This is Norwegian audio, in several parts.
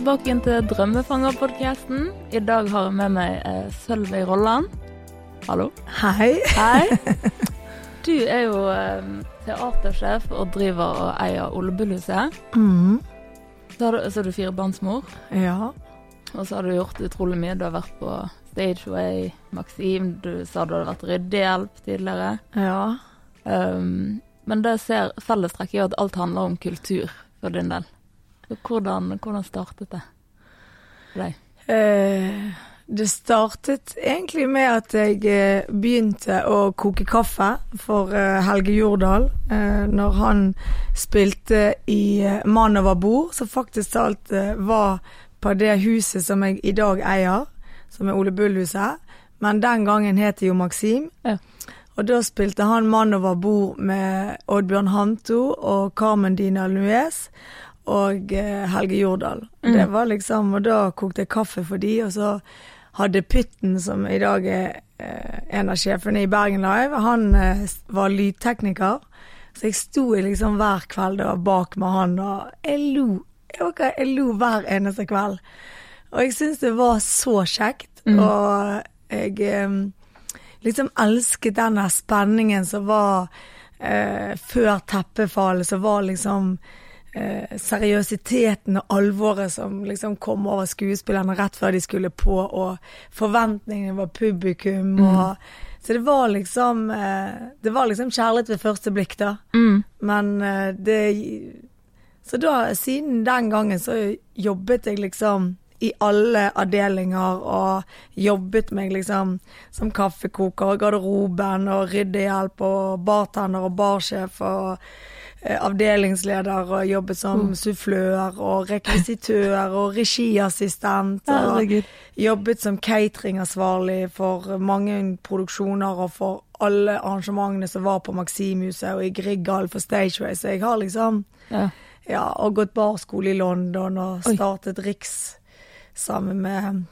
tilbake til Drømmefanger-podkasten. I dag har jeg med meg eh, Sølvi Rolland. Hallo. Hei. Hei. Du er jo eh, teatersjef og driver og eier Ole Bull-huset. Mm, Så, har du- så er du firebarnsmor, ja. og så har du gjort utrolig mye. Du har vært på Stageway, Maxim, du sa du hadde vært ryddehjelp tidligere. Ja. Um, men det ser fellestrekk i at alt handler om kultur for din del. Hvordan, hvordan startet det for deg? Eh, det startet egentlig med at jeg eh, begynte å koke kaffe for eh, Helge Jordal eh, når han spilte i Mann over bord, som faktisk talt var på det huset som jeg i dag eier, som er Ole Bull-huset. Men den gangen het det jo Maxim. Ja. Og da spilte han Mann over bord med Oddbjørn Hanto og Carmen Dina Nuez og eh, Helge Jordal. Mm. Det var liksom, og da kokte jeg kaffe for de, og så hadde Pytten, som i dag er eh, en av sjefene i Bergen Live, han eh, var lydtekniker. Så jeg sto liksom hver kveld da bak med han, og jeg lo. Jeg, var jeg lo hver eneste kveld. Og jeg syns det var så kjekt, Mm. og jeg liksom elsket den spenningen som var eh, før teppefallet, som var liksom eh, seriøsiteten og alvoret som liksom kom over skuespillerne rett før de skulle på, og forventningene var publikum, og Så det var liksom eh, Det var liksom kjærlighet ved første blikk, da. Mm. Men eh, det Så da, siden den gangen, så jobbet jeg liksom i alle avdelinger, og jobbet meg liksom som kaffekoker, og garderoben, og ryddehjelp, og bartender og barsjef, og avdelingsleder, og jobbet som Mm. sufflør, og rekvisitør, og regiassistent, og jobbet som cateringansvarlig for mange produksjoner og for alle arrangementene som var på Maximhuset og i Grieghallen for Stageway, så jeg har liksom Ja. ja, og gått barskole i London og Oi. startet Riks sammen med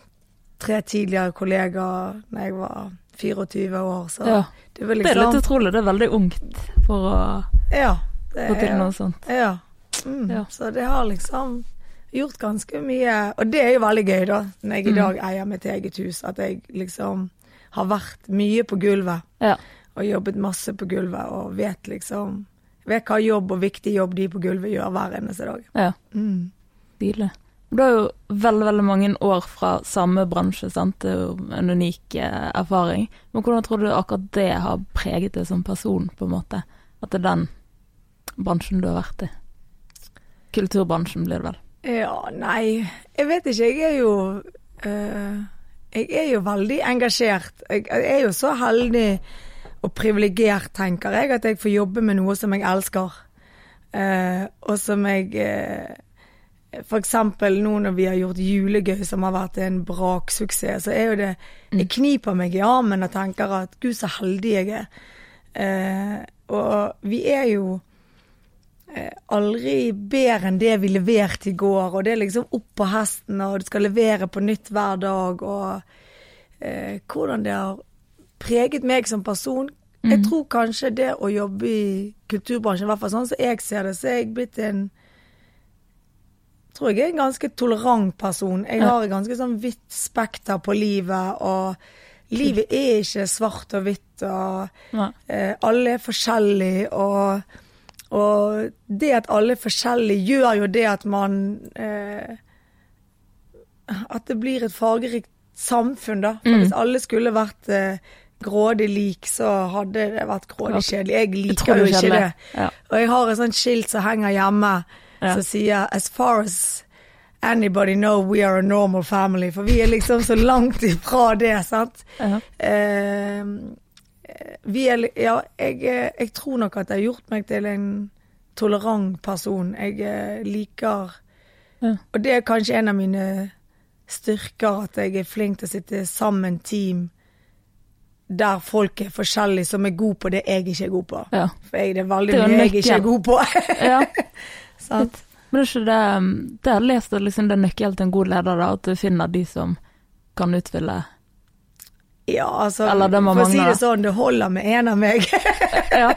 tre tidligere kollegaer da jeg var 24 år, så Ja. det var Det er liksom litt utrolig. Det er veldig ungt for å Ja. Det er- noe sånt. Ja. Mm. Ja. Så det har liksom gjort ganske mye Og det er jo veldig gøy, da, når jeg i Mm. dag eier mitt eget hus, at jeg liksom har vært mye på gulvet. Ja. Og jobbet masse på gulvet, og vet liksom Vet hva jobb og viktig jobb de på gulvet gjør hver eneste dag. ja. Mm. Deilig. Du har jo veldig, veldig mange år fra samme bransje, sant. Det er jo en unik eh, erfaring. Men hvordan tror du akkurat det har preget deg som person, på en måte? At det er den bransjen du har vært i? Kulturbransjen blir det vel. Ja, nei Jeg vet ikke. Jeg er jo eh, Jeg er jo veldig engasjert. Jeg, jeg er jo så heldig og privilegert, tenker jeg, at jeg får jobbe med noe som jeg elsker. Uh, og som jeg uh, For eksempel nå når vi har gjort Julegøy, som har vært en braksuksess, så er jo det Jeg kniper meg i armen og tenker at gud, så heldig jeg er. Uh, og vi er jo eh, aldri bedre enn det vi leverte i går, og det er liksom opp på hesten, og du skal levere på nytt hver dag, og eh, hvordan det har preget meg som person. Jeg tror kanskje det å jobbe i kulturbransjen, i hvert fall sånn som jeg ser det, så er jeg blitt en tror jeg er en ganske tolerant person. Jeg har et ganske sånn vidt spekter på livet, og livet er ikke svart og hvitt, og eh, alle er forskjellige, og, og det at alle er forskjellige, gjør jo det at man eh, At det blir et fargerikt samfunn, da. For Mm. hvis alle skulle vært eh, grådig lik, så hadde det vært grådig kjedelig. Jeg liker jo ikke det. Ja. Og jeg har et sånt skilt som henger hjemme, Ja. som sier 'As far as anybody know, we are a normal family'. For vi er liksom så langt ifra det, sant. Ja. Eh, er Ja, jeg, eh, jeg tror nok at det har gjort meg til en tolerant person. Jeg eh, liker Ja. Og det er kanskje en av mine styrker, at jeg er flink til å sitte sammen team der folk er forskjellige, som er gode på det jeg ikke er god på. Ja. For jeg, det er veldig Det er mye jeg ikke er god på. ja. sant? Men det er ikke det Det har jeg lest at liksom det er nøkkelen til en god leder, da, at du finner de som kan utfylle Ja, altså, for å si det sånn, det holder med en av meg. Ja.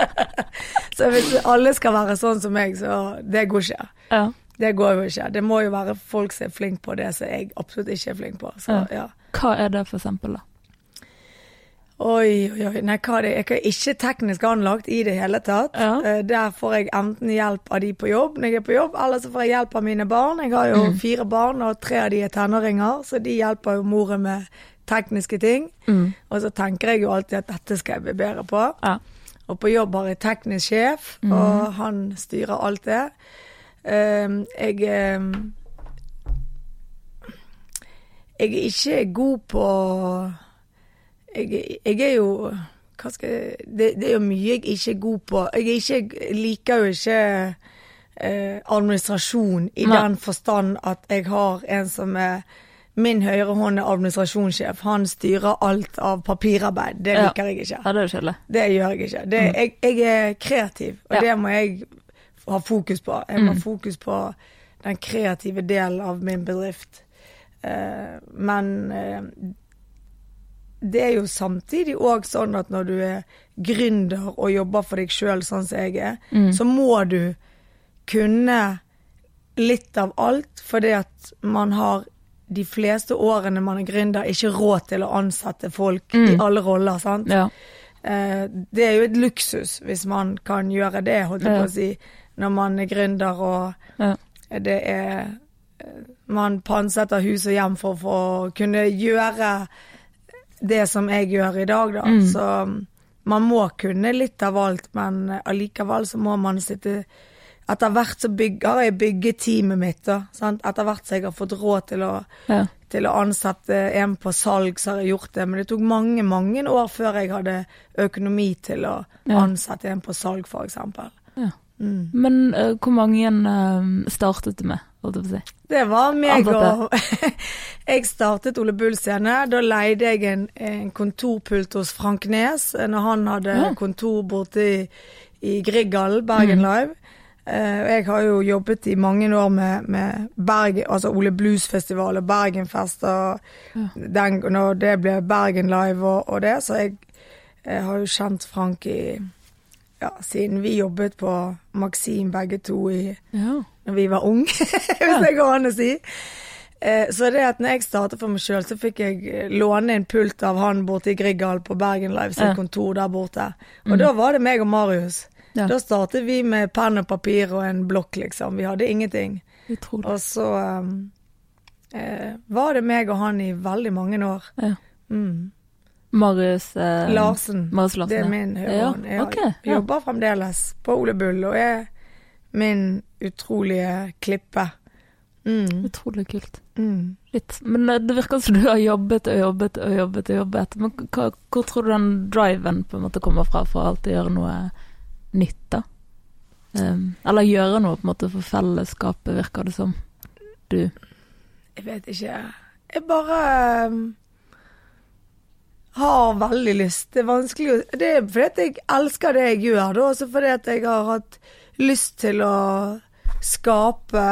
så hvis alle skal være sånn som meg, så det går ikke. ja. Det går jo ikke. Det må jo være folk som er flinke på det som jeg absolutt ikke er flink på. Så, ja. Hva er det for eksempel, da? Oi, oi, oi. Nei, hva er det? Jeg er ikke teknisk anlagt i det hele tatt. Eh, Der får jeg enten hjelp av de på jobb når jeg er på jobb, eller så får jeg hjelp av mine barn. Jeg har jo fire barn, og tre av de er tenåringer, så de hjelper jo moren med tekniske ting. Mm. Og så tenker jeg jo alltid at dette skal jeg bli bedre på. Ja. Og på jobb har jeg teknisk sjef, og han styrer alt det. Um, jeg um, Jeg er ikke god på jeg, jeg er jo Hva skal jeg det, det er jo mye jeg ikke er god på. Jeg ikke, liker jo ikke eh, administrasjon i Nei. den forstand at jeg har en som er Min høyre hånd er administrasjonssjef. Han styrer alt av papirarbeid. Det liker jeg ikke. Ja, det er jo kjedelig. Det gjør jeg ikke. Det, jeg, jeg er kreativ, og Ja. det må jeg ha fokus på. Jeg må ha fokus på den kreative delen av min bedrift. Uh, men uh, det er jo samtidig òg sånn at når du er gründer og jobber for deg sjøl, sånn som jeg er, så må du kunne litt av alt, fordi at man har de fleste årene man er gründer, ikke råd til å ansette folk i alle roller, sant. Ja. Eh, det er jo et luksus hvis man kan gjøre det, holdt jeg Ja. på å si, når man er gründer og Ja. det er Man pantsetter hus og hjem for, for å kunne gjøre det som jeg gjør i dag, da. Mm. Så mm, man må kunne litt av alt, men eh, allikevel så må man sitte Etter hvert så bygger, jeg bygget teamet mitt, da. Sant? Etter hvert så jeg har fått råd til å Ja. til å ansette en på salg, så har jeg gjort det. Men det tok mange, mange år før jeg hadde økonomi til å Ja. ansette en på salg, eksempel. ja. Mm. Men uh, hvor mange uh, startet du med? Det var meg og Jeg startet Ole Bull scene. Da leide jeg en, en kontorpult hos Frank Nes når han hadde Ja. kontor borte i, i Grieghallen, Bergen Mm. Live. Eh, jeg har jo jobbet i mange år med, med Bergen, altså Ole Blues-festival og Bergenfest og den, når det ble Bergen Live og, og det, så jeg, jeg har jo kjent Frank i ja, siden vi jobbet på Maxim begge to i Ja. når vi var unge, hvis det går an å si. Eh, Så det at når jeg startet for meg sjøl, så fikk jeg eh, låne en pult av han borte i Grieghallen på Bergen Live sitt Ja. kontor der borte. Og da var det meg og Marius. Ja. Da startet vi med penn og papir og en blokk, liksom. Vi hadde ingenting. Utrolig. Og så um, eh, var det meg og han i veldig mange år. Ja. Mm. Marius eh, Larsen. Marius Larsen. Det er min høyre Ja, hånd. Jeg jobber fremdeles på Ole Bull og er min utrolige klippe. Mm. Utrolig kult. Mm. Litt. Men det virker som du har jobbet og jobbet og jobbet og jobbet. Men hva, hvor tror du den driven på en måte kommer fra for å alltid gjøre noe nytt? Um, eller gjøre noe på en måte for fellesskapet, virker det som. Du. Jeg vet ikke. Jeg bare um, har veldig lyst. Det er vanskelig å Det er fordi at jeg elsker det jeg gjør, da. Også fordi at jeg har hatt lyst til å skape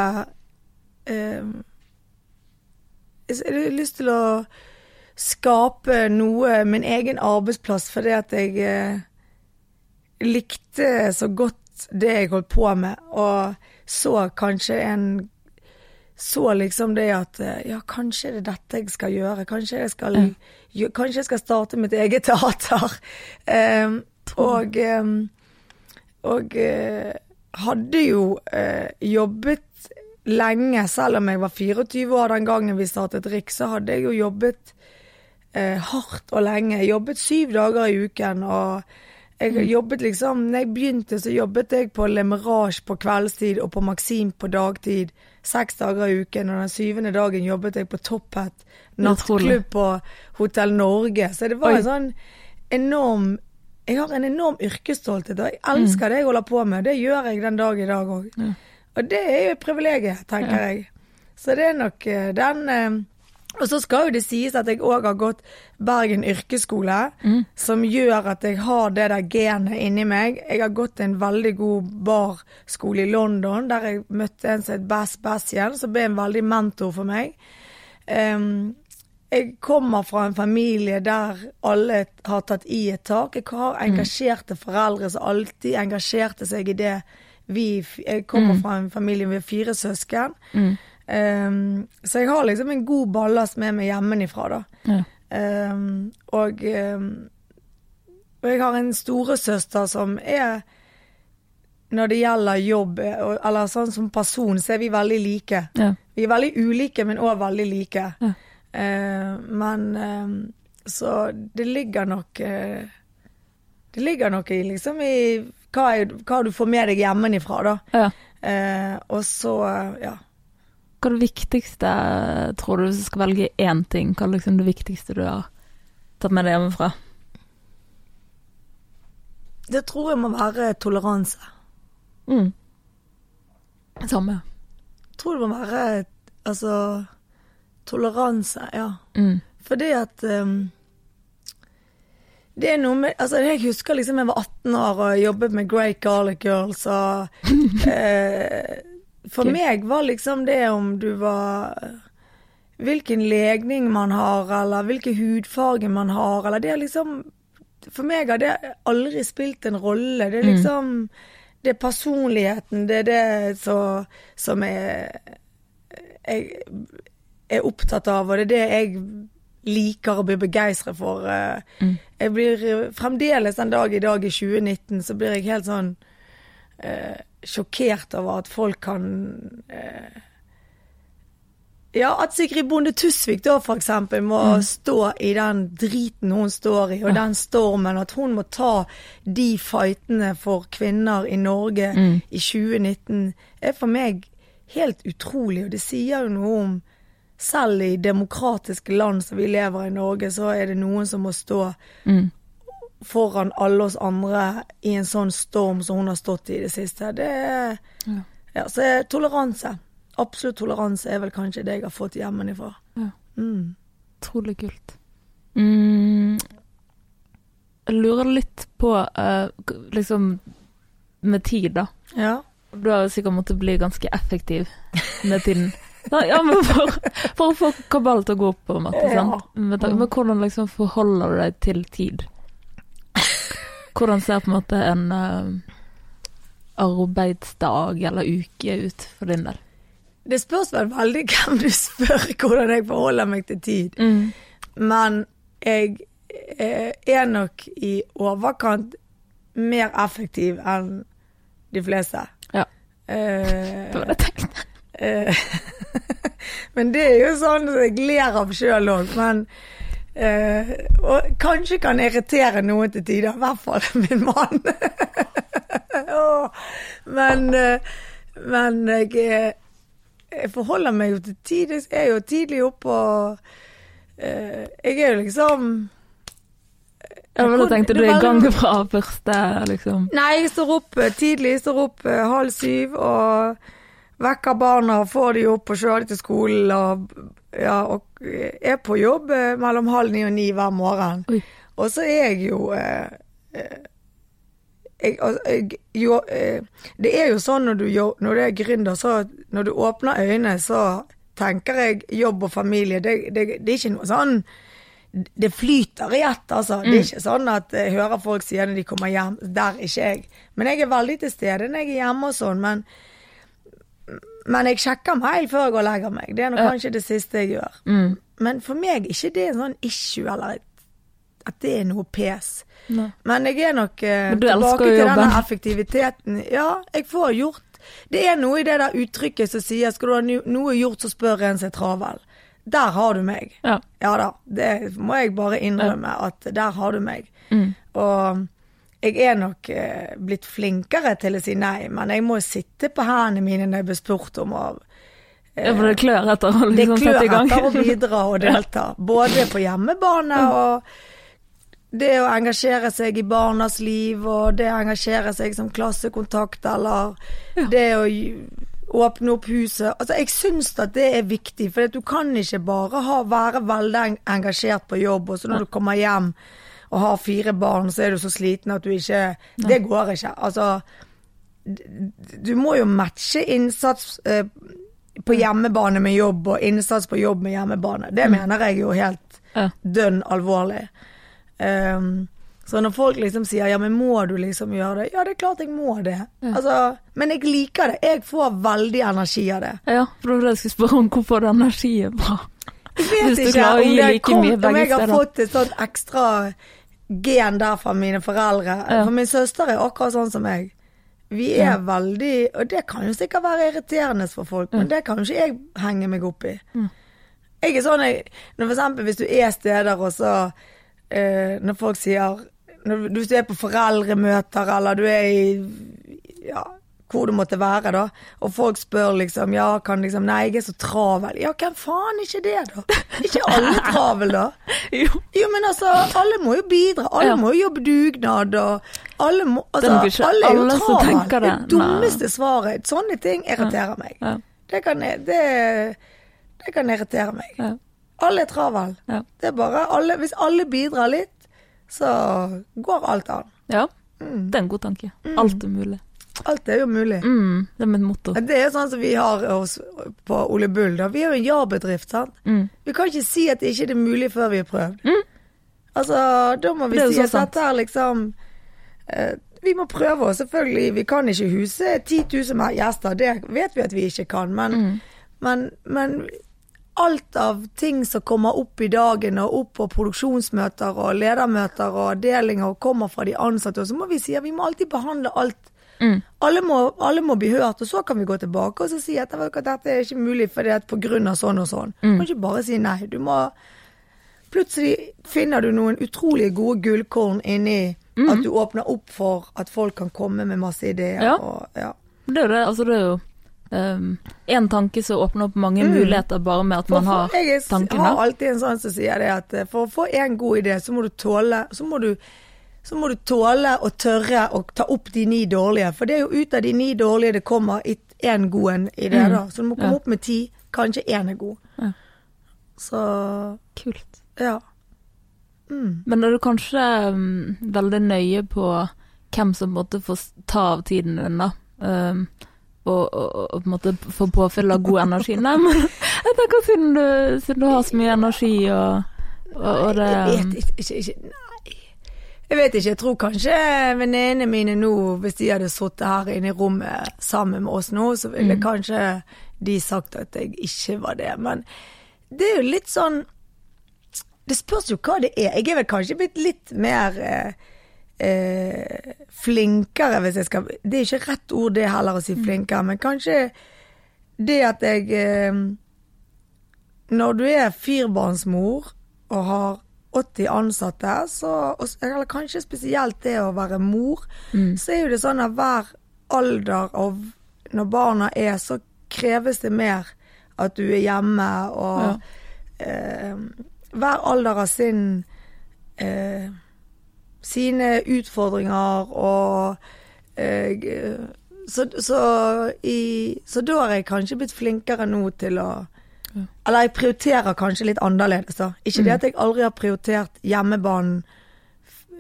um, Jeg har lyst til å skape noe, min egen arbeidsplass, fordi at jeg eh, likte så godt det jeg holdt på med, og så kanskje en så liksom det at eh, ja, kanskje det er dette jeg skal gjøre. Kanskje jeg skal, gjø- kanskje jeg skal starte mitt eget teater. Um, og um, og uh, hadde jo uh, jobbet lenge, selv om jeg var 24 år den gangen vi startet RIK, så hadde jeg jo jobbet uh, hardt og lenge. Jeg jobbet syv dager i uken, og jeg jobbet liksom Når jeg begynte, så jobbet jeg på Le Mirage på kveldstid og på Maxim på dagtid. Seks dager i uken, og den syvende dagen jobbet jeg på Toppet, nattklubb på Hotell Norge. Så det var Oi. en sånn enorm Jeg har en enorm yrkesstolthet, og jeg elsker det jeg holder på med. Det gjør jeg den dag i dag òg. Og det er jo et privilegium, tenker jeg. Så det er nok eh, den eh, Og så skal jo det sies at jeg òg har gått Bergen yrkesskole, som gjør at jeg har det der genet inni meg. Jeg har gått en veldig god barskole i London, der jeg møtte en som het Bass Bassian, som ble en veldig mentor for meg. Um, jeg kommer fra en familie der alle har tatt i et tak. Jeg har engasjerte foreldre som alltid engasjerte seg i det vi Jeg kommer Mm. fra en familie med fire søsken. Mm. Um, så jeg har liksom en god ballast med meg hjemmefra, da. Ja. Um, og, um, og jeg har en storesøster som er Når det gjelder jobb, eller sånn som person, så er vi veldig like. Ja. Vi er veldig ulike, men òg veldig like. Ja. Uh, men eh, Så det ligger nok uh, Det ligger nok i liksom i hva, hva du får med deg hjemmefra, da. ja. Eh, og så, eh, ja. Hva er det viktigste, tror du, hvis du skal velge én ting? Hva er liksom det viktigste du har tatt med deg hjemmefra? Det tror jeg må være toleranse. Mm. Samme. Jeg tror det må være altså toleranse, ja. Mm. Fordi at um, Det er noe med Altså, jeg husker liksom jeg var 18 år og jobbet med Great Garlic Girls og eh, For meg var liksom det om du var Hvilken legning man har, eller hvilken hudfarge man har, eller det er liksom For meg har det aldri spilt en rolle. Det er Mm. liksom Det er personligheten, det er det så, som jeg, jeg er opptatt av, og det er det jeg liker å bli begeistret for. Mm. Jeg blir fremdeles den dag i dag, i 2019, så blir jeg helt sånn eh, sjokkert over at folk kan eh, Ja, at Sigrid Bonde Tusvik da eksempel må stå i den driten hun står i, og den stormen, at hun må ta de fightene for kvinner i Norge Mm. i 2019, er for meg helt utrolig, og det sier jo noe om selv i demokratiske land som vi lever i Norge, så er det noen som må stå Mm. Foran alle oss andre i en sånn storm som hun har stått i i det siste. Det er Ja. Ja, så er toleranse. Absolutt toleranse er vel kanskje det jeg har fått hjemmefra. Ja. Mm. Trolig kult. Mm. Jeg lurer litt på, uh, liksom, med tid, da. Ja. Du har jo sikkert måttet bli ganske effektiv med tiden. Ja, Ja, men for, for å få kabal til å gå opp, på en måte. Ja. Sant? Men, men hvordan liksom forholder du deg til tid? Hvordan ser på en måte en uh, arbeidsdag eller uke ut for din del? Det spørs vel veldig hvem du spør hvordan jeg forholder meg til tid. Mm. Men jeg eh, er nok i overkant mer effektiv enn de fleste. Ja. Eh, Det var det jeg tenkte. Eh, men det er jo sånn at jeg ler av sjøl òg, men eh, Og kanskje kan irritere noen til tider, i hvert fall min mann. oh, men uh, men jeg, jeg forholder meg jo til tid. Jeg er jo tidlig oppe og uh, Jeg er jo liksom Ja, men da tenkte du i gang fra første, liksom. Nei, jeg står opp tidlig. Jeg står opp halv syv og vekker barna, får de opp og kjører de til skolen. Og, ja, og eh, er på jobb eh, mellom halv ni og ni hver morgen. Oi. Og så er jeg jo eh, jeg, jeg, jo, eh, det er jo sånn når du, når du er gründer, så når du åpner øynene, så tenker jeg jobb og familie. Det, det, det er ikke noe sånn det flyter i ett, altså. Det er ikke sånn at jeg hører folk sier når de kommer hjem Der er ikke jeg. Men jeg er veldig til stede når jeg er hjemme og sånn. Men, men jeg sjekker mail før jeg går og legger meg. Det er nok Ja. kanskje det siste jeg gjør. Mm. Men for meg er ikke det en sånn issue, eller at det er noe pes. Nei. Men jeg er nok eh, tilbake til denne effektiviteten. Ja, jeg får gjort Det er noe i det der uttrykket som sier 'skal du ha noe gjort, så spør en er travel'. Der har du meg. Ja. Ja da, det må jeg bare innrømme, at der har du meg. Mm. Og jeg er nok eh, blitt flinkere til å si nei, men jeg må sitte på hendene mine når jeg blir spurt om å ja, for det klør etter å liksom sette i gang. etter å bidra og delta. Både på hjemmebane og det å engasjere seg i barnas liv, og det å engasjere seg som klassekontakt, eller Ja. det å åpne opp huset. Altså, jeg syns at det er viktig, for du kan ikke bare ha, være veldig engasjert på jobb, og så når du kommer hjem og har fire barn, så er du så sliten at du ikke Det går ikke. Altså, du må jo matche innsats eh, på hjemmebane med jobb, og innsats på jobb med hjemmebane. Det mener jeg jo helt Ja. dønn alvorlig. Um, Så når folk liksom sier ja, men må du liksom gjøre det? Ja, det er klart jeg må det. Altså, men jeg liker det. Jeg får veldig energi av det. Ja, for jeg skulle spørre om. hvorfor energi er fra? Jeg vet ikke om, det kommet- om jeg har fått et sånt ekstra gen der fra mine foreldre. Ja. For min søster er akkurat sånn som meg. Vi er Ja. veldig Og det kan jo sikkert være irriterende for folk, men det kan jo ikke jeg henge meg opp i. Jeg er sånn jeg, når for eksempel hvis du er steder og så eh, Når folk sier når du er på foreldremøter, eller du er i ja, hvor det måtte være, da. Og folk spør liksom ja, kan liksom Nei, jeg er så travel. Ja, hvem faen er ikke det, da? Ikke alle travel, da? Jo. Jo, men altså, alle må jo bidra. Alle Ja. må jo jobbe dugnad, og alle må Altså, alle er jo alle travel. det. Det dummeste svaret. Sånne ting irriterer meg. Ja. Det kan, det, det kan irritere meg. Ja. Alle er travel. Det er bare alle Hvis alle bidrar litt, så går alt an. ja. Mm. Det er en god tanke. Alt er mulig. Alt er jo mulig. Mm, det er mitt motto. Det er sånn som vi har på Ole Bull. Da. Vi er jo en ja-bedrift, sant. Mm. Vi kan ikke si at det ikke er mulig før vi har prøvd. Mm. Altså, da må vi si at sant. dette er liksom eh, Vi må prøve oss, selvfølgelig. Vi kan ikke huse 10 000 mer gjester, det vet vi at vi ikke kan. Men, Mm. men, men alt av ting som kommer opp i dagen og opp på produksjonsmøter og ledermøter og avdelinger og kommer fra de ansatte, og så må vi si at vi må alltid behandle alt Mm. alle må, alle må bli hørt, og så kan vi gå tilbake og så si at, dette er ikke mulig fordi at på grunn av sånn og sånn. Du kan ikke bare si nei. Du må Plutselig finner du noen utrolig gode gullkorn inni at du åpner opp for at folk kan komme med masse ideer. Ja. Og, ja. Det er jo det. Altså, det er jo én tanke som åpner opp mange muligheter bare med at For, man har for, jeg har alltid en sånn som sier det at eh, for å få en god idé, så må du tåle så må du, så må du tåle og tørre å ta opp de ni dårlige. For det er jo ut av de ni dårlige det kommer én god en idé, da. Så du må komme Ja. opp med ti. Kanskje én er god. Ja. Så Kult. ja. Mm. Men er du kanskje um, veldig nøye på hvem som måtte få ta av tiden din, da? Um, og, og, og på en måte få påfyll av god energi? Nei, men jeg tenker siden du, siden du har så mye energi og, og, og det Jeg vet ikke, ikke, ikke. Jeg vet ikke. Jeg tror kanskje venninnene mine nå, hvis de hadde sittet her inne i rommet sammen med oss nå, så ville Mm. kanskje de sagt at jeg ikke var det. Men det er jo litt sånn Det spørs jo hva det er. Jeg er vel kanskje blitt litt mer eh, eh, flinkere, hvis jeg skal Det er ikke rett ord det heller å si Mm. flinkere, men kanskje det at jeg eh, Når du er firbarnsmor og har 80 ansatte, så, eller kanskje spesielt det å være mor, Mm. så er jo det sånn at hver alder av når barna er, så kreves det mer at du er hjemme, og eh, hver alder har sin eh, sine utfordringer og eh, så, så, i, så da har jeg kanskje blitt flinkere nå til å Eller jeg prioriterer kanskje litt annerledes, da. Ikke det at jeg aldri har prioritert hjemmebanen,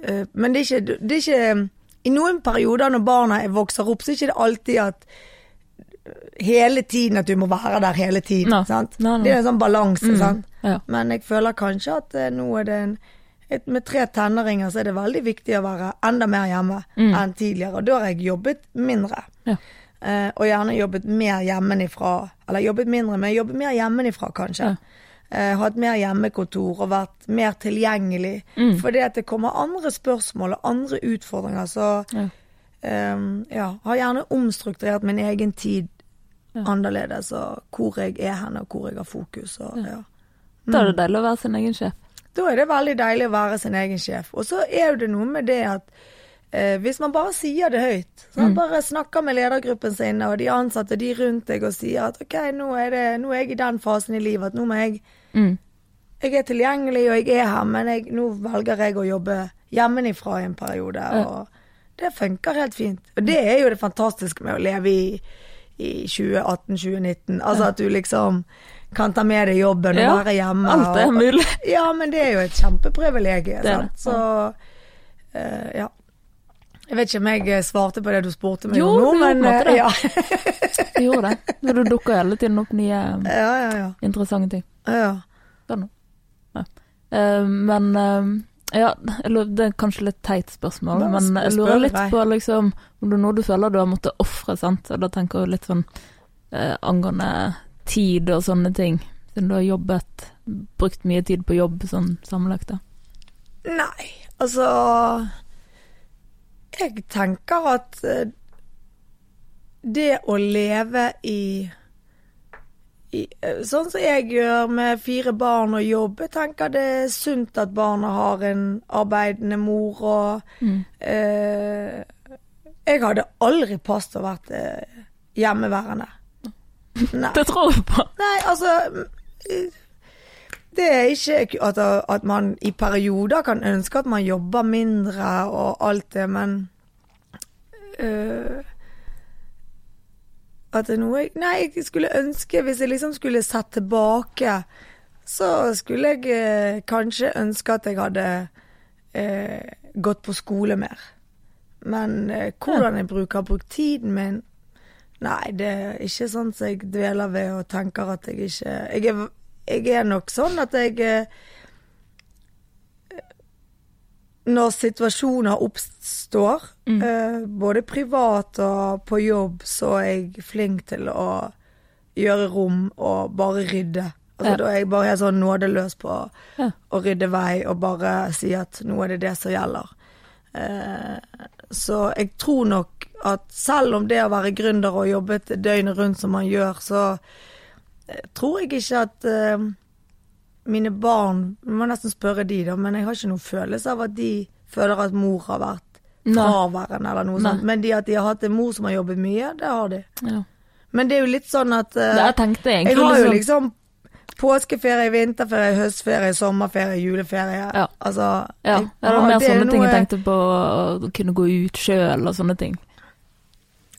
eh, men det er ikke, det er ikke I noen perioder når barna er- vokser opp, så er det ikke alltid at hele tiden at du må være der hele tiden. No. Sant? no. nei. Det er en sånn balanse, Mm. Ja. Men jeg føler kanskje at eh, nå er det en et, Med tre tenåringer så er det veldig viktig å være enda mer hjemme Mm. enn tidligere. Og da har jeg jobbet mindre. Ja. Eh, og gjerne jobbet mer hjemmefra. Eller jobbet mindre, men jobbet mer hjemmefra, kanskje. Ja. Eh, hatt mer hjemmekontor og vært mer tilgjengelig. Mm. Fordi at det kommer andre spørsmål og andre utfordringer. Så Ja. Um, ja, har gjerne omstrukturert min egen tid Ja. annerledes. Og hvor jeg er hen, og hvor jeg har fokus. Og, ja. Da er det deilig å være sin egen sjef. Da er det veldig deilig å være sin egen sjef. Og så er det noe med det at eh, hvis man bare sier det høyt, så man bare snakker med ledergruppen sin og de ansatte, de rundt deg, og sier at ok, nå er, det, nå er jeg i den fasen i livet at nå må jeg Mm. Jeg er tilgjengelig og jeg er her, men jeg, nå velger jeg å jobbe hjemmefra i en periode. Og det funker helt fint. Og det er jo det fantastiske med å leve i, i 2018-2019. Altså at du liksom kan ta med deg jobben og Ja, være hjemme. alt er og- mulig. Ja, men det er jo et kjempeprivilegium. Sant? Så uh, ja. Jeg vet ikke om jeg eh, svarte på det du spurte meg Jo, om nå, men du eh, det. ja. Jeg gjorde det. Når du dukker hele tiden opp nye ja, ja, ja. interessante ting. ja. Sånn. Ja. Eh, men Ja, det er kanskje litt teit spørsmål, men jeg lurer litt på liksom om det er noe du føler du har måttet ofre, sant. Da tenker jeg litt sånn eh, angående tid og sånne ting. Siden du har jobbet, brukt mye tid på jobb sånn sammenlagt, da. Nei, altså Jeg tenker at eh, det å leve i, i eh, Sånn som jeg gjør med fire barn og jobb. Jeg tenker det er sunt at barna har en arbeidende mor og Mm. eh, Jeg hadde aldri passet å vært eh, hjemmeværende. Nei. Det tror jeg på. Nei, altså mm, Det er ikke at, at man i perioder kan ønske at man jobber mindre og alt det, men øh, At det er noe jeg Nei, jeg skulle ønske Hvis jeg liksom skulle sett tilbake, så skulle jeg øh, kanskje ønske at jeg hadde øh, gått på skole mer. Men eh, hvordan jeg bruker, brukt tiden min Nei, det er ikke sånn som jeg dveler ved og tenker at jeg ikke Jeg er, jeg er nok sånn at jeg eh, Når situasjoner oppstår, mm. både privat og på jobb, så er jeg flink til å gjøre rom og bare rydde. Altså, Ja. Da er jeg bare sånn nådeløs på Ja. å rydde vei og bare si at nå er det det som gjelder. Eh, så jeg tror nok at selv om det å være gründer og jobbe døgnet rundt som man gjør, så eh, tror jeg ikke at uh, mine barn Jeg må nesten spørre de, da, men jeg har ikke noen følelse av at de føler at mor har vært fraværende eller noe Nei. sånt. Men de at de har hatt en mor som har jobbet mye, det har de. Ja. Men det er jo litt sånn at uh, Det jeg tenkte egentlig jeg har jo liksom- liksom påskeferie, vinterferie, høstferie, sommerferie, juleferie. Ja. Altså Ja, jeg det var mer det sånne ting jeg tenkte på, å kunne gå ut sjøl og sånne ting.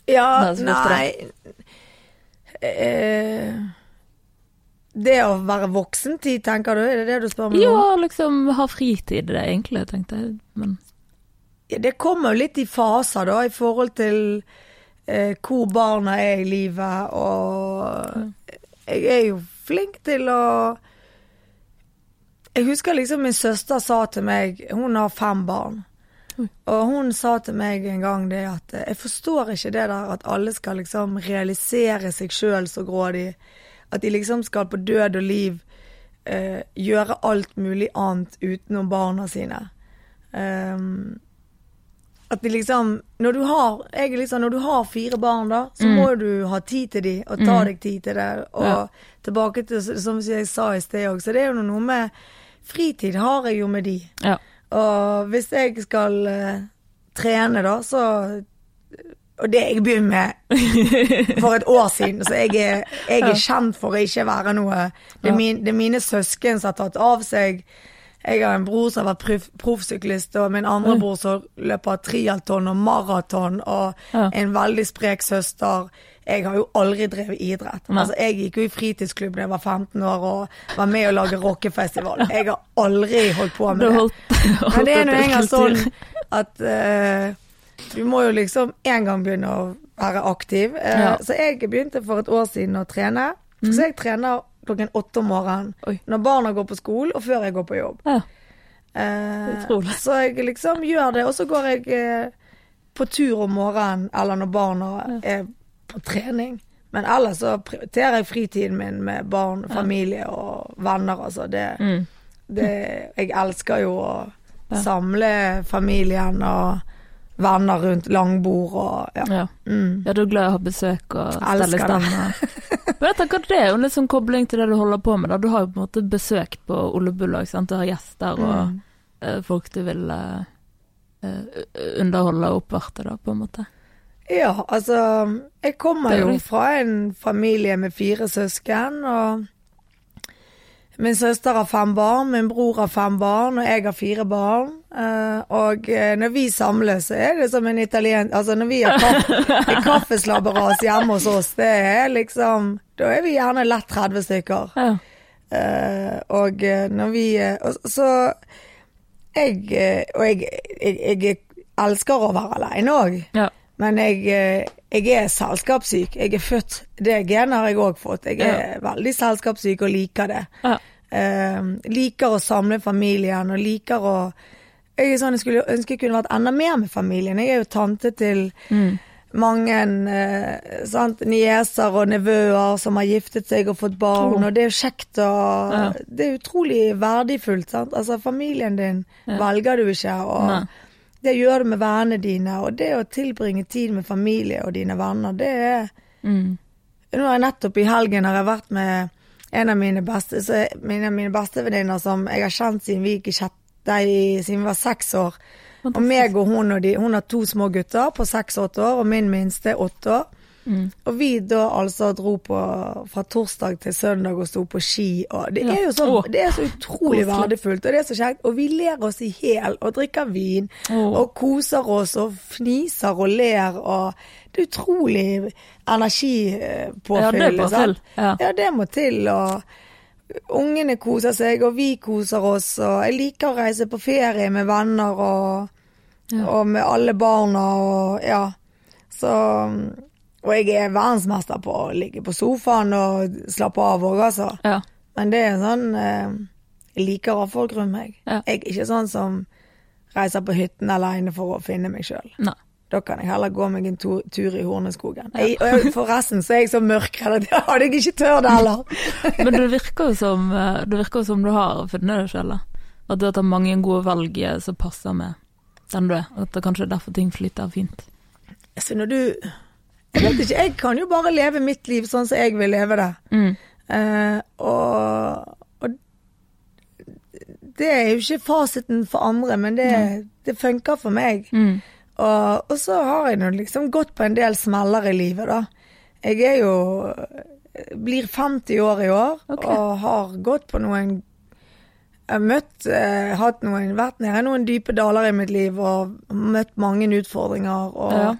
Ja, nei eh, Det å være voksen tid, tenker du? Er det det du spør meg om? Ja, liksom ha fritid, det egentlig, tenkte jeg. Men Ja, Det kommer jo litt i faser, da, i forhold til eh, hvor barna er i livet, og jeg er jo flink til å Jeg husker liksom min søster sa til meg Hun har fem barn. Og hun sa til meg en gang det at eh, jeg forstår ikke det der at alle skal liksom realisere seg sjøl så grådig. At de liksom skal på død og liv eh, gjøre alt mulig annet utenom barna sine. Um, at de liksom Når du har liksom, Når du har fire barn, da, så Mm. må du ha tid til dem og ta Mm. deg tid til det. Og Ja. tilbake til, som jeg sa i sted òg, så det er jo noe med Fritid har jeg jo med de. ja. Og hvis jeg skal eh, trene, da, så Og det jeg begynte med for et år siden, så jeg er, jeg er kjent for å ikke være noe Det er, min, det er mine søsken som har tatt av seg. Jeg har en bror som har vært proff- proffsyklist, og min andre bror som løper triatlon og maraton, og Ja. en veldig sprek søster. Jeg har jo aldri drevet idrett. Altså, jeg gikk jo i fritidsklubb da jeg var 15 år og var med å lage rockefestival. Jeg har aldri holdt på med det. Men det er nå engang sånn at eh, du må jo liksom en gang begynne å være aktiv. Eh, Ja. Så jeg begynte for et år siden å trene. Så jeg trener klokken åtte om morgenen Oi. når barna går på skolen, og før jeg går på jobb. Ja. Eh, Utrolig. så jeg liksom gjør det, og så går jeg eh, på tur om morgenen eller når barna er på trening. Men ellers så prioriterer jeg fritiden min med barn, familie og venner, altså. Det, Mm. det, jeg elsker jo å Ja. samle familien og venner rundt langbord og ja. Ja. Mm. ja, du er glad i å ha besøk og stelle stemme. Men jeg tenker at det er jo en sånn kobling til det du holder på med. Da. Du har jo på en måte besøk på Ole Bull òg. Du har gjester og Mm. uh, folk du vil uh, uh, underholde og oppvarte, da, på en måte. Ja, altså Jeg kommer er jo fra en familie med fire søsken, og min søster har fem barn, min bror har fem barn, og jeg har fire barn. Eh, og eh, når vi samles, så er det som en italien... Altså når vi har kaffe, kaffeslabberas hjemme hos oss, det er liksom Da er vi gjerne lett 30 stykker. Ja. Eh, og når vi Så jeg Og jeg, jeg, jeg elsker å være aleine òg. ja. Men jeg, eh, jeg er selskapssyk. Jeg er født Det genet har jeg òg fått. Jeg er veldig selskapssyk og liker det. Ja. Eh, liker å samle familien og liker å Jeg sånn, jeg skulle ønske jeg kunne vært enda mer med familien. Jeg er jo tante til Mm. mange eh, nieser og nevøer som har giftet seg og fått barn, Oh. og det er jo kjekt og Ja. Det er utrolig verdifullt, sant. Altså, familien din Ja. velger du ikke, og Nei. Det gjør du med vennene dine, og det å tilbringe tid med familie og dine venner, det er Mm. Nå har jeg nettopp i helgen har jeg vært med en av mine beste så mine, mine bestevenninner som jeg har kjent siden vi gikk i sjette, siden vi var seks år. Og meg og hun og de Hun har to små gutter på seks-åtte år, og min minste er åtte år. Mm. Og vi da altså dro på fra torsdag til søndag og sto på ski, og det Ja. er jo så, Åh. det er så utrolig verdifullt, og det er så kjekt. Og vi ler oss i hjel og drikker vin oh. og koser oss og fniser og ler og Det er utrolig energipåfyll. Ja, det må til. Ja. Ja, det må til. Og ungene koser seg, og vi koser oss. Og jeg liker å reise på ferie med venner og, Ja. og med alle barna og ja. Så Og jeg er verdensmester på å ligge på sofaen og slappe av òg, altså. Ja. Men det er sånn eh, Jeg liker å ha folk rundt meg. Ja. Jeg er ikke sånn som reiser på hytten alene for å finne meg sjøl. Da kan jeg heller gå meg en tur, tur i Horneskogen. Jeg, og jeg- forresten så er jeg så mørkredd det hadde jeg ikke tørt heller. Men det virker jo som eh, virker som du har funnet deg sjøl, At du har tatt mange gode valg eh, som passer med den du er. At det kanskje er derfor ting flyter fint. Så når du Jeg vet ikke, jeg kan jo bare leve mitt liv sånn som jeg vil leve det. Mm. Uh, og, og det er jo ikke fasiten for andre, men det, det funker for meg. Mm. Og, og så har jeg nå liksom gått på en del smeller i livet, da. Jeg er jo Blir 50 år i år okay. og har gått på noen Jeg har møtt eh, hatt noen, vært nede i noen dype daler i mitt liv og møtt mange utfordringer. Og, Ja.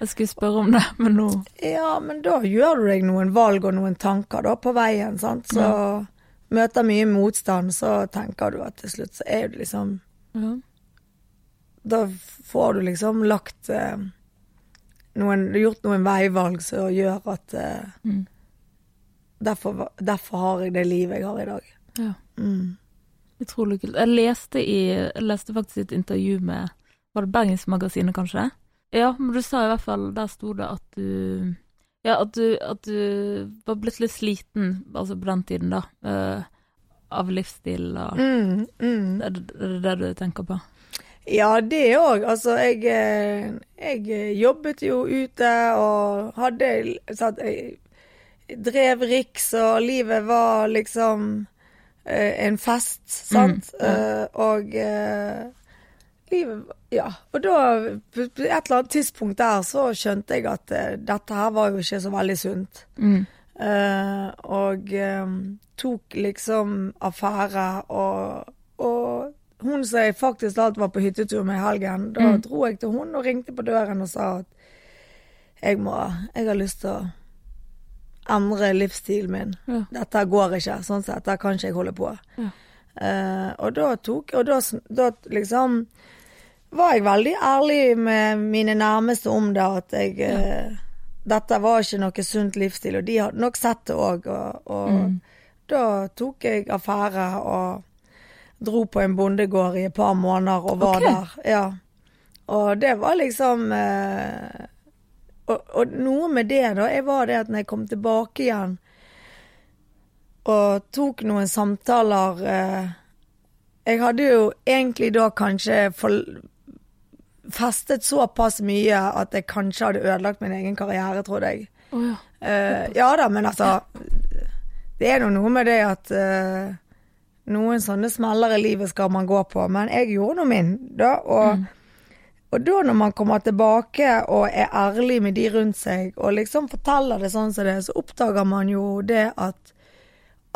Jeg skulle spørre om det, men nå ja, men da gjør du deg noen valg og noen tanker da på veien, sant. Så møter mye motstand, så tenker du at til slutt så er det liksom ja. Da får du liksom lagt eh, noen Gjort noen veivalg som gjør at eh, Mm. derfor, derfor har jeg det livet jeg har i dag. ja. Mm. Utrolig kult. Jeg leste, i, jeg leste faktisk et intervju med Var det Bergensmagasinet, kanskje? Ja, men du sa i hvert fall Der sto det at du Ja, at du, at du var blitt litt sliten, altså på den tiden, da. Uh, av livsstil og Mm, mm. det, er det det du tenker på? Ja, det òg. Altså, jeg, eh, jeg jobbet jo ute og hadde sant, Jeg drev Riks, og livet var liksom eh, en fest, sant. Mm, ja. Eh, og eh, livet Ja. Og da, på et eller annet tidspunkt der, så skjønte jeg at uh, dette her var jo ikke så veldig sunt. Mm. Uh, og eh, tok liksom affære, og, og hun som jeg faktisk alt var på hyttetur med i helgen, da Mm. dro jeg til hun og ringte på døren og sa at jeg må Jeg har lyst til å endre livsstilen min. Ja. Dette går ikke, sånn sett. Der kan ikke jeg holde på. Ja. Uh, og da tok Og da, da liksom var jeg veldig ærlig med mine nærmeste om det, at jeg eh, Dette var ikke noe sunt livsstil, og de hadde nok sett det òg. Og, og Mm. da tok jeg affære og dro på en bondegård i et par måneder og var okay. der. Ja. Og det var liksom eh, og, og noe med det, da, jeg var det at når jeg kom tilbake igjen og tok noen samtaler eh, Jeg hadde jo egentlig da kanskje for, festet såpass mye at jeg kanskje hadde ødelagt min egen karriere, trodde jeg. Oh, ja. Uh, ja da, men altså Det er nå noe med det at uh, noen sånne smeller i livet skal man gå på, men jeg gjorde nå min, da. Og, og da når man kommer tilbake og er ærlig med de rundt seg, og liksom forteller det sånn som det er, så oppdager man jo det at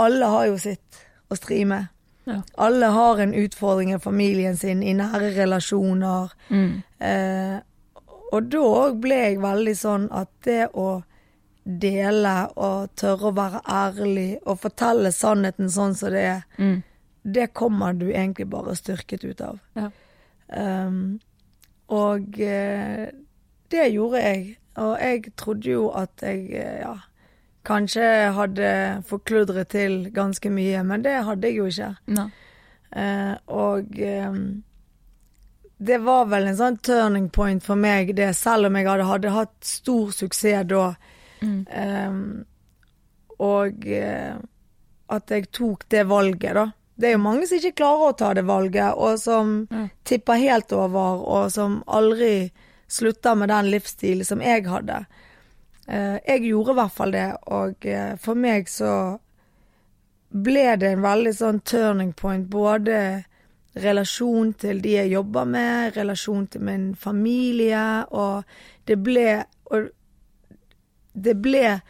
alle har jo sitt å stri med. Ja. Alle har en utfordring i familien sin, i nære relasjoner. Mm. Eh, og da òg ble jeg veldig sånn at det å dele og tørre å være ærlig og fortelle sannheten sånn som det er, Mm. det kommer du egentlig bare styrket ut av. Ja. Um, og eh, det gjorde jeg. Og jeg trodde jo at jeg eh, ja, kanskje hadde forkludret til ganske mye, men det hadde jeg jo ikke. Eh, og eh, det var vel en sånn turning point for meg, det, selv om jeg hadde, hadde hatt stor suksess da. Mm. Eh, og eh, at jeg tok det valget, da. Det er jo mange som ikke klarer å ta det valget, og som mm. tipper helt over, og som aldri slutter med den livsstilen som jeg hadde. Eh, jeg gjorde i hvert fall det, og eh, for meg så ble det en veldig sånn turning point, både relasjon til de jeg jobber med, relasjon til min familie, og det ble Og det ble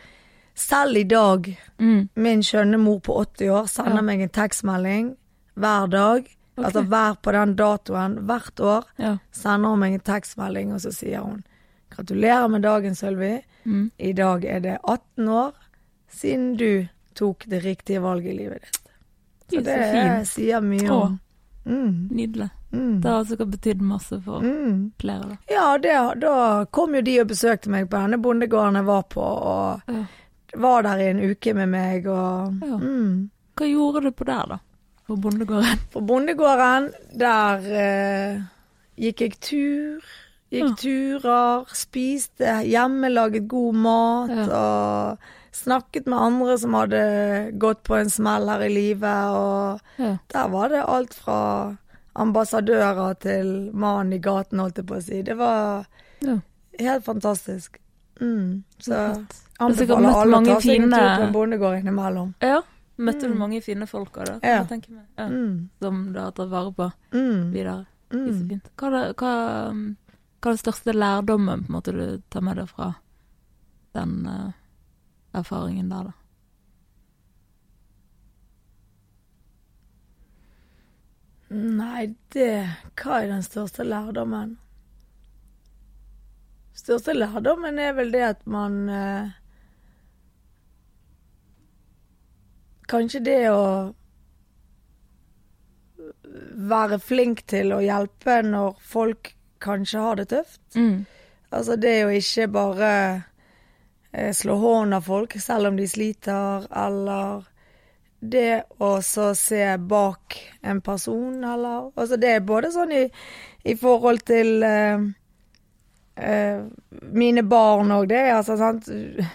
selv i dag Mm. Min skjønne mor på 80 år sender Ja. meg en tekstmelding hver dag. Okay. Altså hver på den datoen, hvert år, Ja. sender hun meg en tekstmelding, og så sier hun Gratulerer med dagen, Sølvi. Mm. I dag er det 18 år siden du tok det riktige valget i livet ditt. Så Gud, det fint. sier mye om mm, Nydelig. mm, Det har sikkert betydd masse for mm. flere, da. Ja, det, da kom jo de og besøkte meg på denne bondegården jeg var på, og Ja. var der i en uke med meg, og Ja. mm. Hva gjorde du på der, da? På bondegården? På bondegården, der eh, gikk jeg tur. Gikk Ja. turer, spiste hjemmelaget god mat og snakket med andre som hadde gått på en smell her i livet. Og Ja. der var det alt fra ambassadører til mannen i gaten, holdt jeg på å si. Det var ja. helt fantastisk. Mm. Så. Du anbefaler alle å ta seg en tur fine- på en bondegård innimellom. Ja. Møtte du Mm. mange fine folk av det? Ja. Ja. Mm. Som du har tatt vare på Mm. videre. Er Mm. Hva hva, um, hva er den største lærdommen på en måte du tar med deg fra den uh, erfaringen der, da? Nei, det Hva er den største lærdommen? Største lærdommen er vel det at man uh, Kanskje det å være flink til å hjelpe når folk kanskje har det tøft. Mm. Altså det å ikke bare eh, slå hånden av folk selv om de sliter, eller det å så se bak en person, eller Altså det er både sånn i, i forhold til eh, eh, mine barn òg, det. Altså, sant?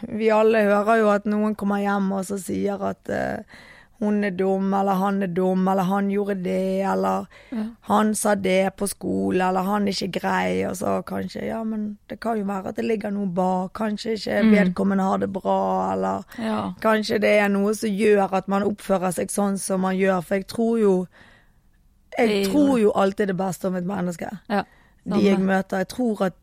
Vi alle hører jo at noen kommer hjem og så sier at eh, hun er dum, eller han er dum, eller han gjorde det, eller Ja. han sa det på skole, eller han er ikke grei, og så kanskje Ja, men det kan jo være at det ligger noe bak. Kanskje ikke Mm. vedkommende har det bra, eller ja. kanskje det er noe som gjør at man oppfører seg sånn som man gjør. For jeg tror jo Jeg tror jo alltid det beste om et menneske. ja. De jeg møter. Jeg tror at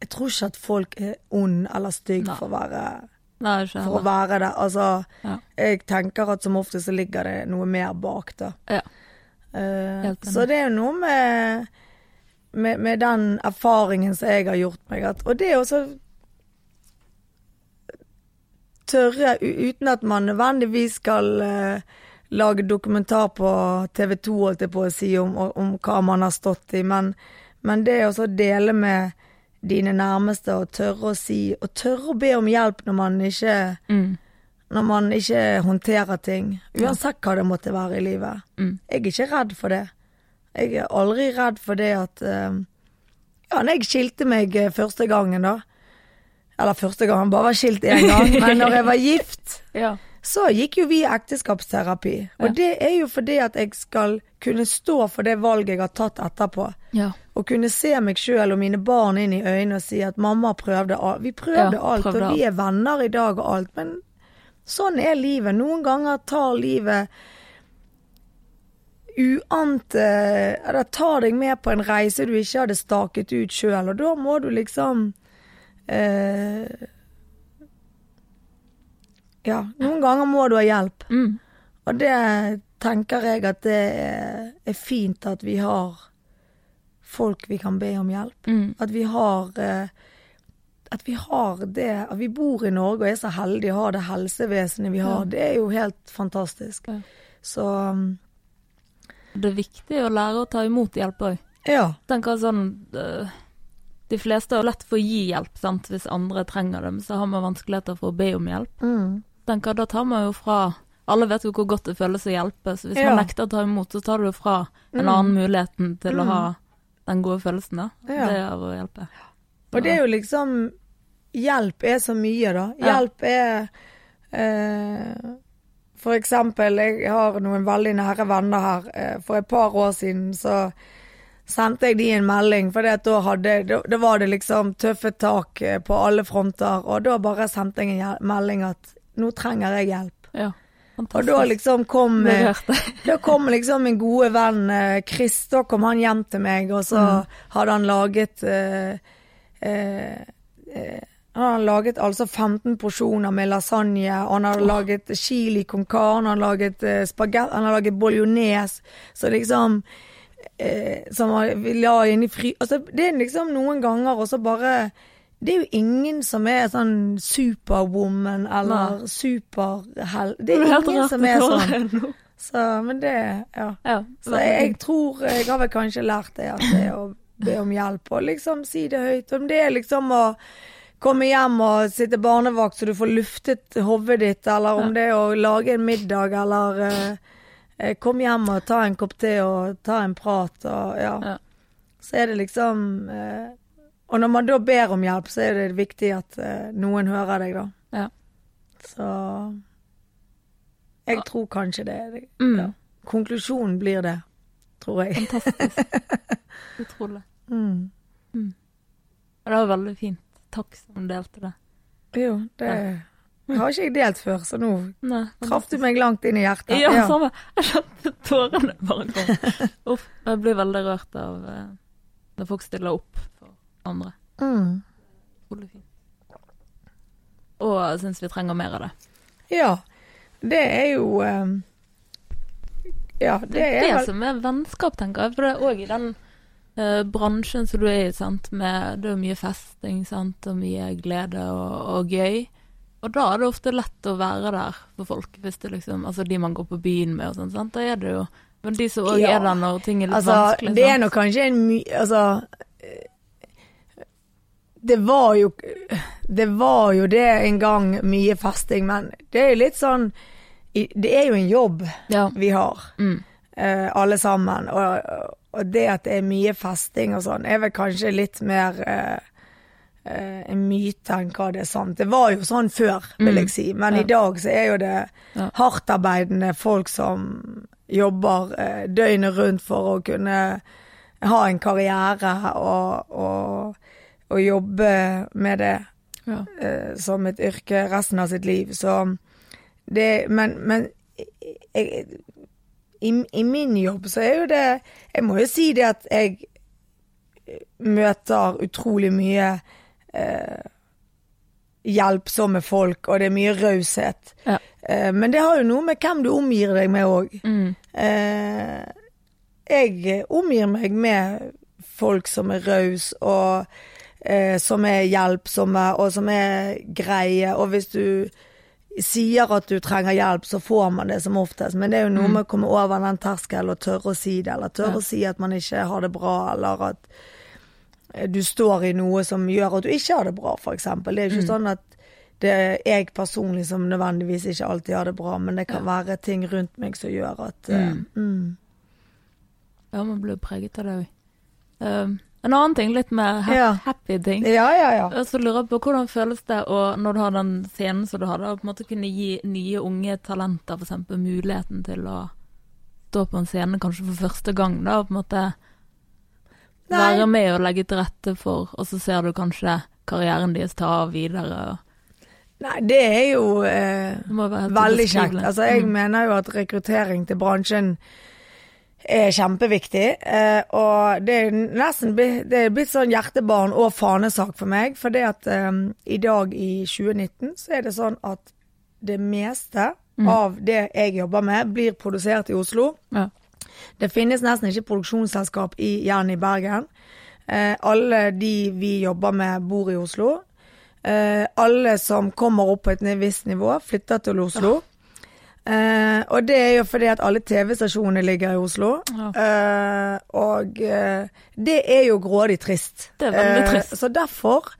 Jeg tror ikke at folk er ond eller stygg Nei. for å være Nei, for å være det. Altså, Ja. jeg tenker at som ofte så ligger det noe mer bak, da. Ja. Uh, så det er jo noe med, med, med den erfaringen som jeg har gjort meg, at, og det er også tørre, uten at man nødvendigvis skal uh, lage dokumentar på TV 2, holdt jeg på å si, om, om hva man har stått i, men, men det å dele med dine nærmeste og tørre å si, og tørre å be om hjelp når man ikke Mm. når man ikke håndterer ting. Uansett hva det måtte være i livet. Mm. Jeg er ikke redd for det. Jeg er aldri redd for det at uh, Ja, når jeg skilte meg eh, første gangen, da. Eller første gang, bare var skilt én gang. Men når jeg var gift, Ja. så gikk jo vi i ekteskapsterapi. Og Ja. det er jo fordi at jeg skal kunne stå for det valget jeg har tatt etterpå. Ja. Og kunne se meg sjøl og mine barn inn i øynene og si at mamma prøvde alt. Vi prøvde Ja, alt, prøvde og vi er venner i dag og alt. Men sånn er livet. Noen ganger tar livet uante Eller tar deg med på en reise du ikke hadde staket ut sjøl, og da må du liksom eh, Ja, noen ganger må du ha hjelp. Mm. Og det tenker jeg at det er, er fint at vi har folk vi kan be om hjelp. Mm. At vi har eh, At vi har det At vi bor i Norge og er så heldige å ha det helsevesenet vi har. Ja. Det er jo helt fantastisk. Ja. Så um, Det er viktig å lære å ta imot hjelp òg. ja. Tenker sånn øh, De fleste har lett for å gi hjelp, sant, hvis andre trenger det, men så har man vanskeligheter for å be om hjelp. Mm. Tenker, Da tar man jo fra Alle vet jo hvor godt det føles å hjelpe, så hvis Ja. man nekter å ta imot, så tar du fra en Mm. annen muligheten til å Mm. ha den gode følelsen, da. Ja. Det er å hjelpe. Og det er jo liksom Hjelp er så mye, da. Hjelp er eh, For eksempel, jeg har noen veldig nære venner her. Eh, for et par år siden så sendte jeg de en melding, for da hadde da, da var det liksom tøffe tak eh, på alle fronter. Og da bare sendte jeg en melding at nå trenger jeg hjelp. Ja. Og da liksom kom eh, da kom liksom min gode venn eh, Chris, da kom han hjem til meg, og så Mm. hadde han laget eh, eh, eh, Han hadde laget altså 15 porsjoner med lasagne, han hadde laget chili con carne, han hadde laget eh, spagetti, han hadde laget bolognese, så liksom eh, Som han- la inn i fry... Altså, det er liksom noen ganger, og så bare det er jo ingen som er sånn superwoman eller superhell... Det er ingen som er sånn. Så, men det, ja. Ja. Så jeg, jeg tror Jeg har vel kanskje lært det at det å be om hjelp og liksom si det høyt. Om det er liksom å komme hjem og sitte barnevakt så du får luftet hodet ditt, eller om det er å lage en middag, eller eh, eh, Kom hjem og ta en kopp te og ta en prat og ja. Ja. Så er det liksom eh, Og når man da ber om hjelp, så er det viktig at uh, noen hører deg, da. Ja. Så Jeg tror kanskje det. er det. Mm. Ja. Konklusjonen blir det, tror jeg. Fantastisk. Utrolig. Mm. Mm. det var veldig fint. Takk som delte det. Jo, det har ikke jeg delt før, så nå Nei, traff du meg langt inn i hjertet. Ja, samme. Jeg kjente tårene bare kom. Uff. Jeg blir veldig rørt av eh, når folk stiller opp andre. Mm. Og syns vi trenger mer av det. ja. Det er jo um, Ja, det Det er det vel som er vennskap, tenker jeg. For det er òg i den uh, bransjen som du er i, sant. Med, det er mye festing, sant, og mye glede og, og gøy. Og da er det ofte lett å være der for folk, hvis det liksom Altså de man går på byen med og sånn, sant. Da er det jo Men de som òg Ja. er der når ting er litt Altså, vanskelig, det er nok kanskje en my... Altså Det var jo Det var jo det en gang, mye festing, men det er jo litt sånn Det er jo en jobb Ja. vi har, Mm. eh, alle sammen. Og, og det at det er mye festing og sånn, er vel kanskje litt mer eh, eh, en myte enn hva det er sant. Det var jo sånn før, vil Mm. jeg si, men Ja. i dag så er jo det Ja. hardtarbeidende folk som jobber eh, døgnet rundt for å kunne ha en karriere og, og, og jobbe med det Ja. uh, som et yrke resten av sitt liv. Så det Men, men jeg, i, i min jobb så er jo det Jeg må jo si det at jeg møter utrolig mye uh, hjelpsomme folk, og det er mye raushet. Ja. Uh, men det har jo noe med hvem du omgir deg med òg. Mm. Eh, jeg omgir meg med folk som er rause, og eh, som er hjelpsomme, og som er greie. Og hvis du sier at du trenger hjelp, så får man det som oftest. Men det er jo noe med å komme over den terskelen og tørre å si det, eller tørre Ja. å si at man ikke har det bra, eller at eh, du står i noe som gjør at du ikke har det bra, f.eks. Det er jo ikke sånn at det er jeg personlig som nødvendigvis ikke alltid har det bra, men det kan være ting rundt meg som gjør at eh, mm. ja, man blir preget av det òg. En annen ting, litt mer ha Ja. happy ting. Ja, ja, ja. Og så lurer jeg på hvordan føles det å, når du har den scenen som du hadde, å på en måte kunne gi nye unge talenter f.eks. muligheten til å stå på en scene kanskje for første gang, da, og på en måte Nei. være med og legge til rette for, og så ser du kanskje karrieren deres ta av videre. og Nei, det er jo eh, Det veldig kjekt. Altså, jeg Mm. mener jo at rekruttering til bransjen er kjempeviktig. Eh, og det er nesten blitt, det er blitt sånn hjertebarn og fanesak for meg. For det at eh, i dag i 2019 så er det sånn at det meste Mm. av det jeg jobber med, blir produsert i Oslo. Ja. Det finnes nesten ikke produksjonsselskap i, Jern i Bergen. Eh, alle de vi jobber med, bor i Oslo. Eh, alle som kommer opp på et visst nivå, flytter til Oslo. Eh, og det er jo fordi at alle TV-stasjonene ligger i Oslo. Ja. Eh, og eh, det er jo grådig trist. Det er veldig trist. så derfor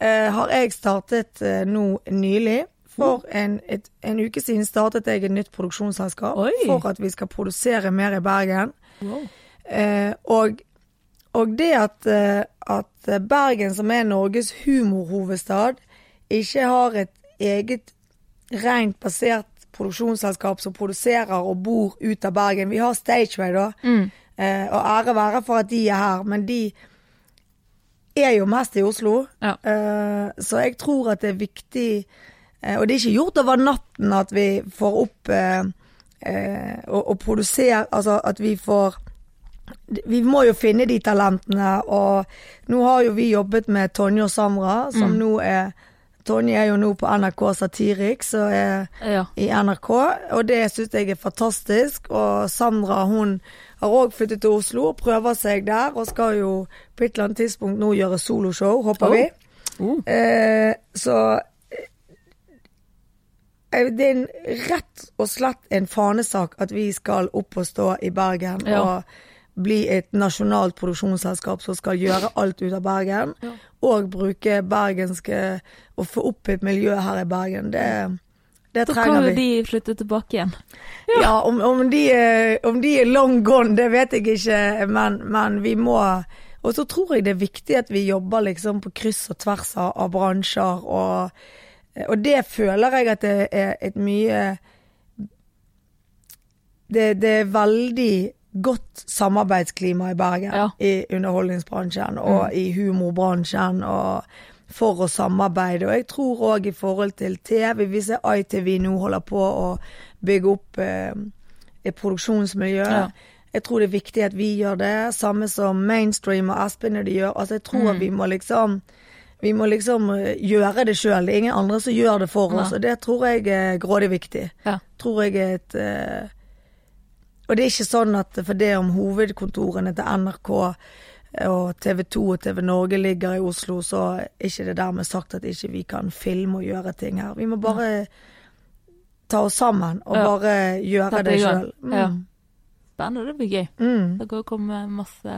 eh, har jeg startet nå nylig For en, et, en uke siden startet jeg et nytt produksjonsselskap Oi. for at vi skal produsere mer i Bergen. Wow. Eh, og, og det at, at Bergen, som er Norges humorhovedstad, ikke har et eget rent basert produksjonsselskap som produserer og bor ut av Bergen. Vi har Stageway, da. Eh, og ære være for at de er her, men de er jo mest i Oslo. Ja. Eh, så jeg tror at det er viktig eh, Og det er ikke gjort over natten at vi får opp eh, eh, og, og produsere Altså at vi får Vi må jo finne de talentene, og nå har jo vi jobbet med Tonje og Samra, som nå er Tonje er jo nå på NRK Satiriks og er Ja. i NRK, og det syns jeg er fantastisk. Og Sandra hun har òg flyttet til Oslo og prøver seg der, og skal jo på et eller annet tidspunkt nå gjøre soloshow, håper Oh. vi. Oh. Eh, så eh, det er en, rett og slett en fanesak at vi skal opp og stå i Bergen Ja. og bli et nasjonalt produksjonsselskap som skal gjøre alt ut av Bergen. Ja. Og bruke bergenske Og få opp et miljø her i Bergen. Det, det Så kan jo de flytte tilbake igjen. Ja, om, om, de er, om de er long gone, det vet jeg ikke, men, men vi må Og så tror jeg det er viktig at vi jobber liksom på kryss og tvers av, av bransjer, og, og det føler jeg at det er et mye Det, det er veldig godt samarbeidsklima i Bergen, Ja. i underholdningsbransjen og i humorbransjen. og for å samarbeide. Og jeg tror òg i forhold til TV, vi ser ITV nå holder på å bygge opp eh, et produksjonsmiljø. Ja. Jeg tror det er viktig at vi gjør det, samme som Mainstream og Espen og de gjør. Altså jeg tror at vi må liksom vi må liksom eh, gjøre det sjøl. Det er ingen andre som gjør det for oss, Ja. og det tror jeg er grådig viktig. Ja. Tror jeg er et eh, Og det er ikke sånn at for det om hovedkontorene til NRK og TV 2 og TV Norge ligger i Oslo, så er ikke det dermed sagt at ikke vi kan filme og gjøre ting her. Vi må bare ta oss sammen og Ja. bare gjøre det sjøl. Mm. Ja. Spennende, det blir gøy. Mm. Det kan komme masse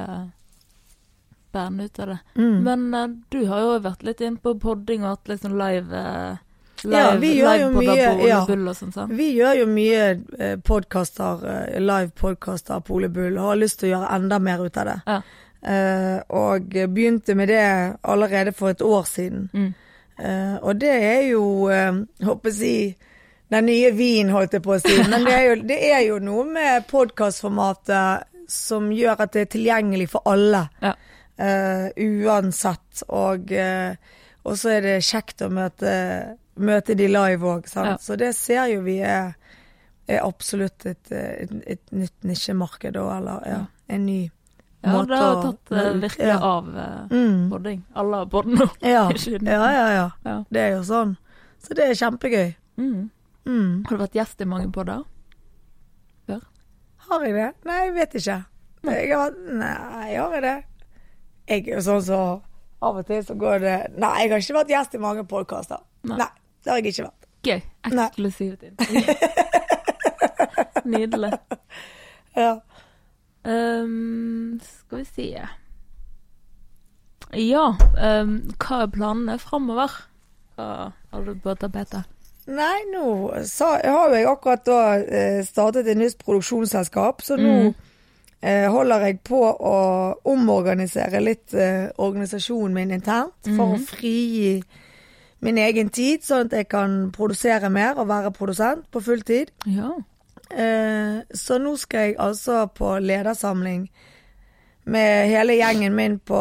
spennende ut av det. Mm. Men eh, du har jo vært litt inn på podding og hatt litt sånn live uh, live, Ja, vi gjør jo mye, ja. Og sånn. Vi gjør jo mye eh, podkaster, eh, live-podkaster på Ole Bull, og har lyst til å gjøre enda mer ut av det. Ja. Eh, og begynte med det allerede for et år siden. Mm. Eh, og det er jo, eh, håper jeg si, den nye vin, holdt jeg på å si. Men det er jo, det er jo noe med podkastformatet som gjør at det er tilgjengelig for alle. Ja. Uh, uansett. Og, uh, så er det kjekt å møte, møte de live òg, sant. Ja. Så det ser jo vi er, er absolutt et, et, et nytt nisjemarked, òg, eller ja, en ny Ja, måte det har å tatt eh, virkelig ja. av uh, Mm. podding. Alle har bodd nå. Ja. Ja, ja, ja. Ja. Det er jo sånn. Så det er kjempegøy. Mm. Mm. Har du vært gjest i mange podder? Har jeg det? Nei, jeg vet ikke. Jeg har, nei, har jeg det? Jeg er jo sånn så Av og til så går det Nei, jeg har ikke vært gjest i mange podkaster. Nei. Nei. Det har jeg ikke vært. Gøy. Eksklusivt inn. Nydelig. Ja. Um, skal vi si Ja, um, hva er planene framover? Hva har du på tapetet? Nei, nå sa, har jeg akkurat da eh, startet et nytt produksjonsselskap, så nå Mm. eh, holder jeg på å omorganisere litt eh, organisasjonen min internt for å frigi min egen tid, sånn at jeg kan produsere mer og være produsent på full tid. Ja. Eh, så nå skal jeg altså på ledersamling med hele gjengen min på,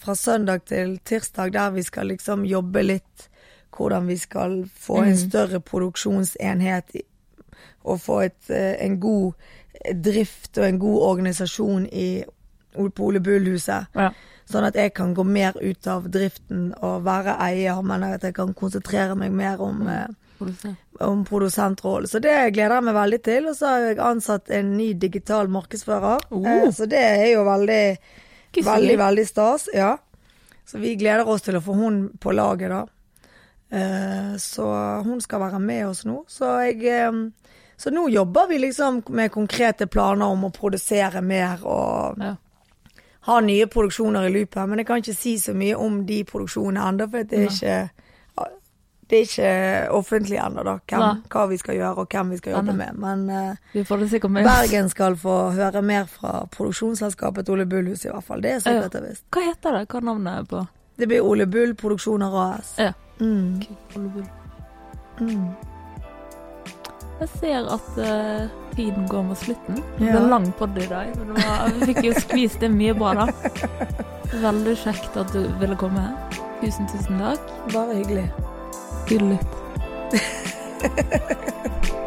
fra søndag til tirsdag, der vi skal liksom jobbe litt hvordan vi skal få en større produksjonsenhet og få et, eh, en god drift og en god organisasjon i, Ole Bull-huset. ja. Sånn at jeg kan gå mer ut av driften og være eier, men at jeg kan konsentrere meg mer om eh, om produsentrollen. Så det gleder jeg meg veldig til. Og så har jeg ansatt en ny digital markedsfører. Oh. Eh, Så det er jo veldig, veldig, veldig stas. Ja. Så vi gleder oss til å få hun på laget, da. Eh, Så hun skal være med oss nå. Så jeg eh, Så nå jobber vi liksom med konkrete planer om å produsere mer og Ja. Ha nye produksjoner i loopen, Men jeg kan ikke si så mye om de produksjonene ennå, for det er ikke det er ikke offentlig ennå, da, hvem, hva vi skal gjøre og hvem vi skal jobbe med. Men uh, Vi får det med. Bergen skal få høre mer fra produksjonsselskapet Ole Bull-hus, i hvert fall. Det er sikkert det visst. Hva heter det? Hva er navnet på? Det blir Ole Bull Produksjoner AS. Ja. Mm. Mm. Jeg ser at uh, tiden går mot slutten. Det Ja. ble en lang podd i dag. Men var, vi fikk jo skvist det mye bra, da. Veldig kjekt at du ville komme. Tusen, tusen takk. Bare hyggelig. Hyggelig.